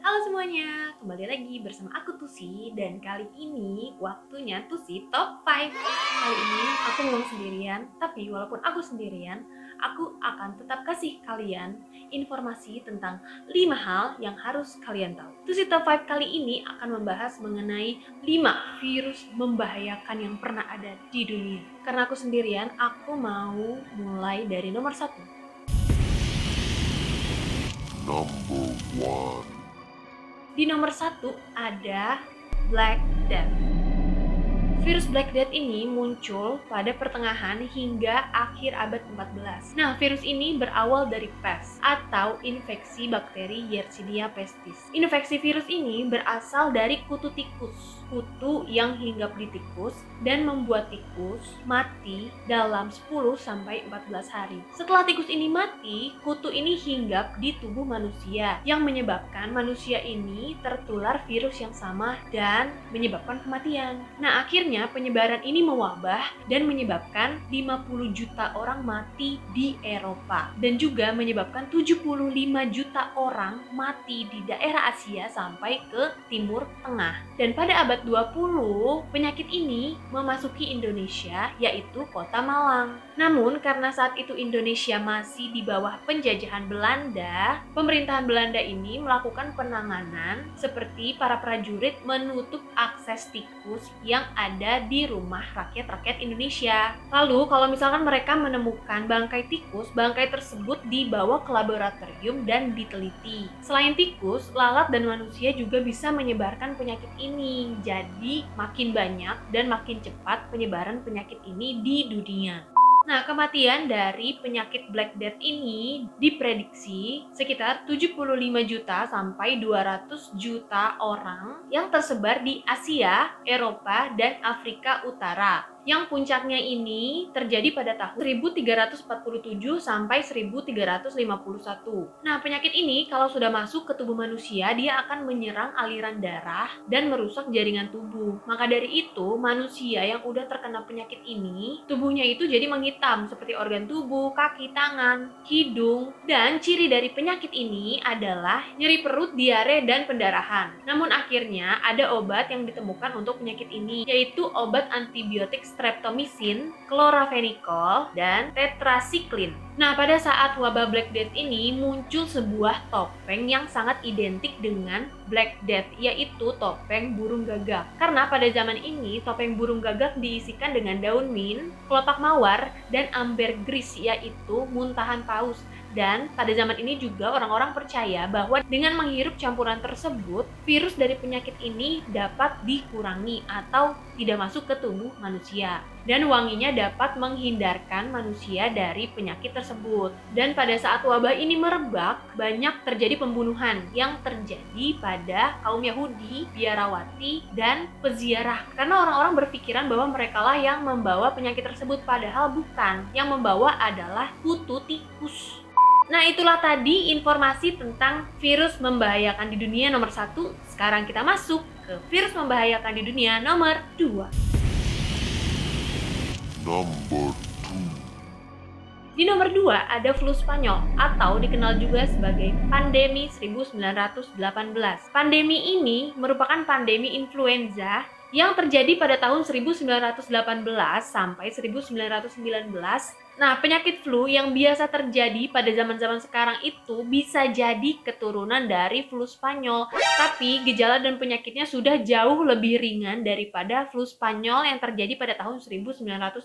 Halo semuanya, kembali lagi bersama aku Tusi dan kali ini waktunya Tusi Top 5 Kali ini aku ngomong sendirian, tapi walaupun aku sendirian, aku akan tetap kasih kalian informasi tentang 5 hal yang harus kalian tahu. Tusi Top 5 kali ini akan membahas mengenai 5 virus membahayakan yang pernah ada di dunia. Karena aku sendirian, aku mau mulai dari nomor satu. Number one. Di nomor satu ada Black Death. Virus Black Death ini muncul pada pertengahan hingga akhir abad 14. Nah, virus ini berawal dari pes atau infeksi bakteri Yersinia pestis. Infeksi virus ini berasal dari kutu tikus, kutu yang hinggap di tikus dan membuat tikus mati dalam 10 sampai 14 hari. Setelah tikus ini mati, kutu ini hinggap di tubuh manusia yang menyebabkan manusia ini tertular virus yang sama dan menyebabkan kematian. Nah, akhirnya Akhirnya penyebaran ini mewabah dan menyebabkan 50 juta orang mati di Eropa dan juga menyebabkan 75 juta orang mati di daerah Asia sampai ke Timur Tengah. Dan pada abad 20, penyakit ini memasuki Indonesia yaitu Kota Malang. Namun karena saat itu Indonesia masih di bawah penjajahan Belanda, pemerintahan Belanda ini melakukan penanganan seperti para prajurit menutup akses tikus yang ada ada di rumah rakyat-rakyat Indonesia. Lalu kalau misalkan mereka menemukan bangkai tikus, bangkai tersebut dibawa ke laboratorium dan diteliti. Selain tikus, lalat dan manusia juga bisa menyebarkan penyakit ini. Jadi makin banyak dan makin cepat penyebaran penyakit ini di dunia. Nah, kematian dari penyakit Black Death ini diprediksi sekitar 75 juta sampai 200 juta orang yang tersebar di Asia, Eropa, dan Afrika Utara yang puncaknya ini terjadi pada tahun 1347 sampai 1351. Nah, penyakit ini kalau sudah masuk ke tubuh manusia, dia akan menyerang aliran darah dan merusak jaringan tubuh. Maka dari itu, manusia yang udah terkena penyakit ini, tubuhnya itu jadi menghitam seperti organ tubuh, kaki, tangan, hidung, dan ciri dari penyakit ini adalah nyeri perut, diare, dan pendarahan. Namun akhirnya ada obat yang ditemukan untuk penyakit ini, yaitu obat antibiotik streptomycin, chloramphenicol, dan tetracycline. Nah, pada saat wabah Black Death ini muncul sebuah topeng yang sangat identik dengan Black Death, yaitu topeng burung gagak. Karena pada zaman ini topeng burung gagak diisikan dengan daun mint, kelopak mawar, dan ambergris, yaitu muntahan paus dan pada zaman ini juga orang-orang percaya bahwa dengan menghirup campuran tersebut, virus dari penyakit ini dapat dikurangi atau tidak masuk ke tubuh manusia. Dan wanginya dapat menghindarkan manusia dari penyakit tersebut. Dan pada saat wabah ini merebak, banyak terjadi pembunuhan yang terjadi pada kaum Yahudi, biarawati, dan peziarah. Karena orang-orang berpikiran bahwa merekalah yang membawa penyakit tersebut, padahal bukan. Yang membawa adalah kutu tikus. Nah itulah tadi informasi tentang virus membahayakan di dunia nomor satu. Sekarang kita masuk ke virus membahayakan di dunia nomor dua. Number two. Di nomor dua ada flu Spanyol atau dikenal juga sebagai pandemi 1918. Pandemi ini merupakan pandemi influenza yang terjadi pada tahun 1918 sampai 1919 Nah, penyakit flu yang biasa terjadi pada zaman-zaman sekarang itu bisa jadi keturunan dari flu Spanyol, tapi gejala dan penyakitnya sudah jauh lebih ringan daripada flu Spanyol yang terjadi pada tahun 1918.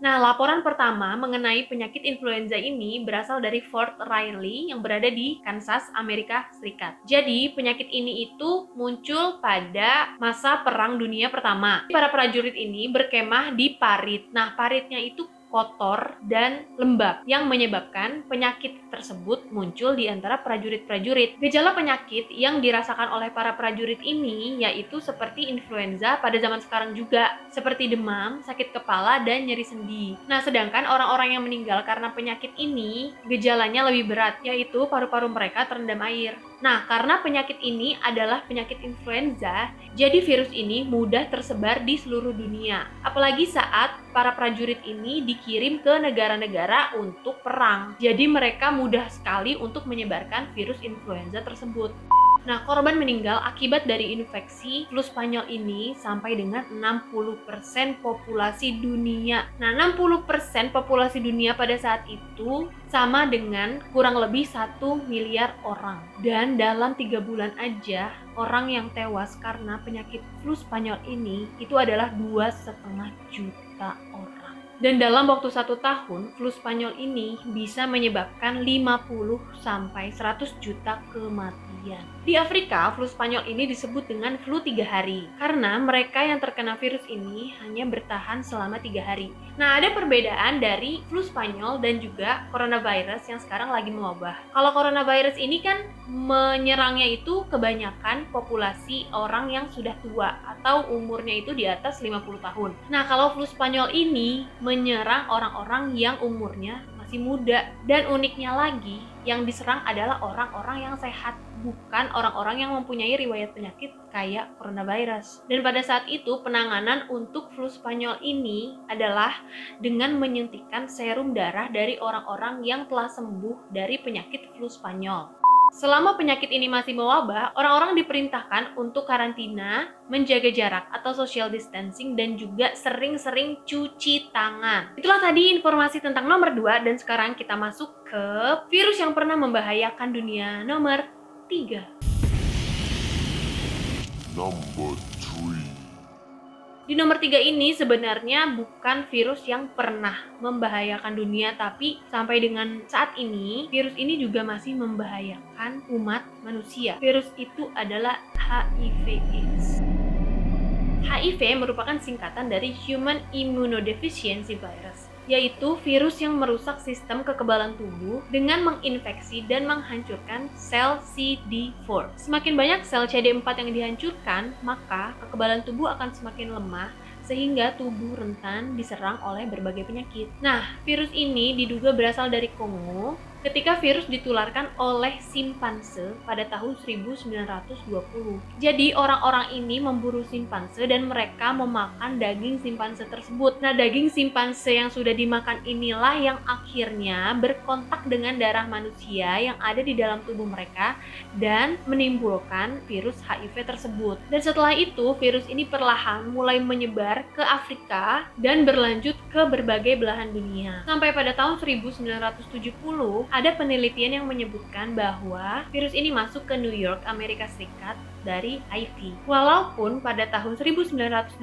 Nah, laporan pertama mengenai penyakit influenza ini berasal dari Fort Riley yang berada di Kansas, Amerika Serikat. Jadi, penyakit ini itu muncul pada masa Perang Dunia Pertama. Para prajurit ini berkemah di parit. Nah, paritnya itu kotor, dan lembab yang menyebabkan penyakit tersebut muncul di antara prajurit-prajurit. Gejala penyakit yang dirasakan oleh para prajurit ini yaitu seperti influenza pada zaman sekarang juga, seperti demam, sakit kepala, dan nyeri sendi. Nah, sedangkan orang-orang yang meninggal karena penyakit ini gejalanya lebih berat, yaitu paru-paru mereka terendam air. Nah, karena penyakit ini adalah penyakit influenza, jadi virus ini mudah tersebar di seluruh dunia. Apalagi saat para prajurit ini dikirim ke negara-negara untuk perang. Jadi mereka mudah sekali untuk menyebarkan virus influenza tersebut. Nah, korban meninggal akibat dari infeksi flu Spanyol ini sampai dengan 60% populasi dunia. Nah, 60% populasi dunia pada saat itu sama dengan kurang lebih 1 miliar orang. Dan dalam tiga bulan aja, orang yang tewas karena penyakit flu Spanyol ini itu adalah dua setengah juta orang. Dan dalam waktu satu tahun, flu Spanyol ini bisa menyebabkan 50 sampai 100 juta kematian. Di Afrika, flu Spanyol ini disebut dengan flu tiga hari karena mereka yang terkena virus ini hanya bertahan selama tiga hari. Nah, ada perbedaan dari flu Spanyol dan juga coronavirus yang sekarang lagi mewabah. Kalau coronavirus ini kan menyerangnya itu kebanyakan populasi orang yang sudah tua atau umurnya itu di atas 50 tahun. Nah, kalau flu Spanyol ini menyerang orang-orang yang umurnya masih muda dan uniknya lagi yang diserang adalah orang-orang yang sehat bukan orang-orang yang mempunyai riwayat penyakit kayak coronavirus. Dan pada saat itu penanganan untuk flu Spanyol ini adalah dengan menyuntikkan serum darah dari orang-orang yang telah sembuh dari penyakit flu Spanyol. Selama penyakit ini masih mewabah, orang-orang diperintahkan untuk karantina, menjaga jarak atau social distancing, dan juga sering-sering cuci tangan. Itulah tadi informasi tentang nomor 2, dan sekarang kita masuk ke virus yang pernah membahayakan dunia nomor 3. Number three. Di nomor tiga ini sebenarnya bukan virus yang pernah membahayakan dunia, tapi sampai dengan saat ini, virus ini juga masih membahayakan umat manusia. Virus itu adalah HIV/AIDS. HIV merupakan singkatan dari Human Immunodeficiency Virus yaitu virus yang merusak sistem kekebalan tubuh dengan menginfeksi dan menghancurkan sel CD4. Semakin banyak sel CD4 yang dihancurkan, maka kekebalan tubuh akan semakin lemah sehingga tubuh rentan diserang oleh berbagai penyakit. Nah, virus ini diduga berasal dari Kongo ketika virus ditularkan oleh simpanse pada tahun 1920. Jadi orang-orang ini memburu simpanse dan mereka memakan daging simpanse tersebut. Nah, daging simpanse yang sudah dimakan inilah yang akhirnya berkontak dengan darah manusia yang ada di dalam tubuh mereka dan menimbulkan virus HIV tersebut. Dan setelah itu, virus ini perlahan mulai menyebar ke Afrika dan berlanjut ke berbagai belahan dunia. Sampai pada tahun 1970, ada penelitian yang menyebutkan bahwa virus ini masuk ke New York, Amerika Serikat dari Haiti. Walaupun pada tahun 1980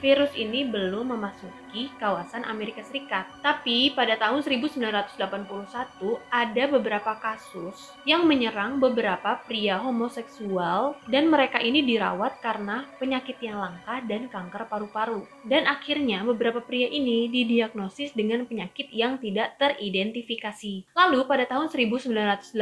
virus ini belum memasuki kawasan Amerika Serikat, tapi pada tahun 1981 ada beberapa kasus yang menyerang beberapa pria homoseksual dan mereka ini dirawat karena penyakit yang langka dan kanker paru-paru. Dan akhirnya beberapa pria ini didiagnosis dengan penyakit yang tidak teridentifikasi. Lalu pada tahun 1982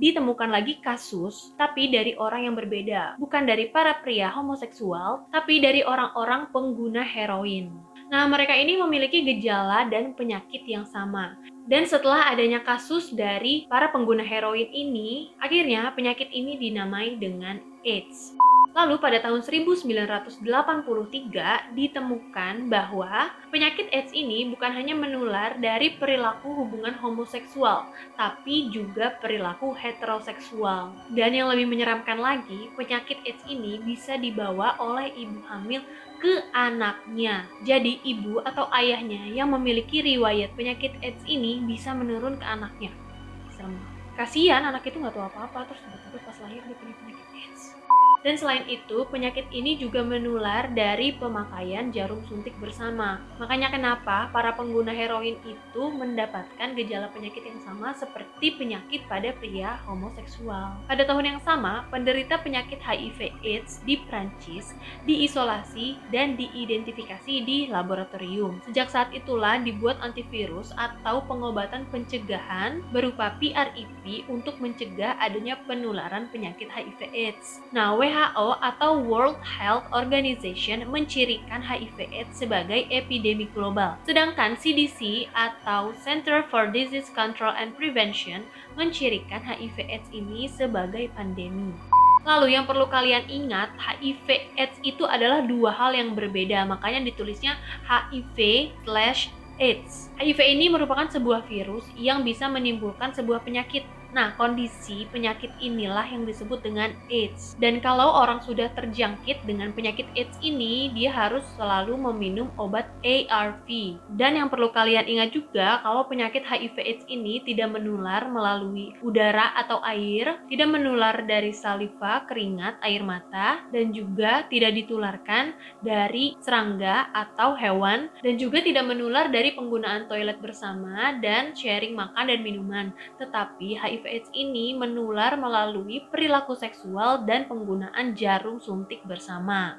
ditemukan lagi kasus tapi dari orang yang berbeda, bukan dari para pria homoseksual, tapi dari orang-orang pengguna heroin. Nah, mereka ini memiliki gejala dan penyakit yang sama. Dan setelah adanya kasus dari para pengguna heroin ini, akhirnya penyakit ini dinamai dengan AIDS. Lalu pada tahun 1983 ditemukan bahwa penyakit AIDS ini bukan hanya menular dari perilaku hubungan homoseksual, tapi juga perilaku heteroseksual. Dan yang lebih menyeramkan lagi, penyakit AIDS ini bisa dibawa oleh ibu hamil ke anaknya. Jadi ibu atau ayahnya yang memiliki riwayat penyakit AIDS ini bisa menurun ke anaknya. Serem. Kasihan anak itu nggak tahu apa-apa terus tiba-tiba pas lahir dia punya penyakit AIDS. Dan selain itu, penyakit ini juga menular dari pemakaian jarum suntik bersama. Makanya kenapa para pengguna heroin itu mendapatkan gejala penyakit yang sama seperti penyakit pada pria homoseksual. Pada tahun yang sama, penderita penyakit HIV AIDS di Prancis diisolasi dan diidentifikasi di laboratorium. Sejak saat itulah dibuat antivirus atau pengobatan pencegahan berupa PrEP untuk mencegah adanya penularan penyakit HIV AIDS. Nah, WHO atau World Health Organization mencirikan HIV/AIDS sebagai epidemi global, sedangkan CDC atau Center for Disease Control and Prevention mencirikan HIV/AIDS ini sebagai pandemi. Lalu yang perlu kalian ingat, HIV AIDS itu adalah dua hal yang berbeda, makanya ditulisnya HIV slash AIDS. HIV ini merupakan sebuah virus yang bisa menimbulkan sebuah penyakit Nah, kondisi penyakit inilah yang disebut dengan AIDS. Dan kalau orang sudah terjangkit dengan penyakit AIDS ini, dia harus selalu meminum obat ARV. Dan yang perlu kalian ingat juga, kalau penyakit HIV AIDS ini tidak menular melalui udara atau air, tidak menular dari saliva, keringat, air mata, dan juga tidak ditularkan dari serangga atau hewan, dan juga tidak menular dari penggunaan toilet bersama dan sharing makan dan minuman. Tetapi HIV HIV/AIDS ini menular melalui perilaku seksual dan penggunaan jarum suntik bersama.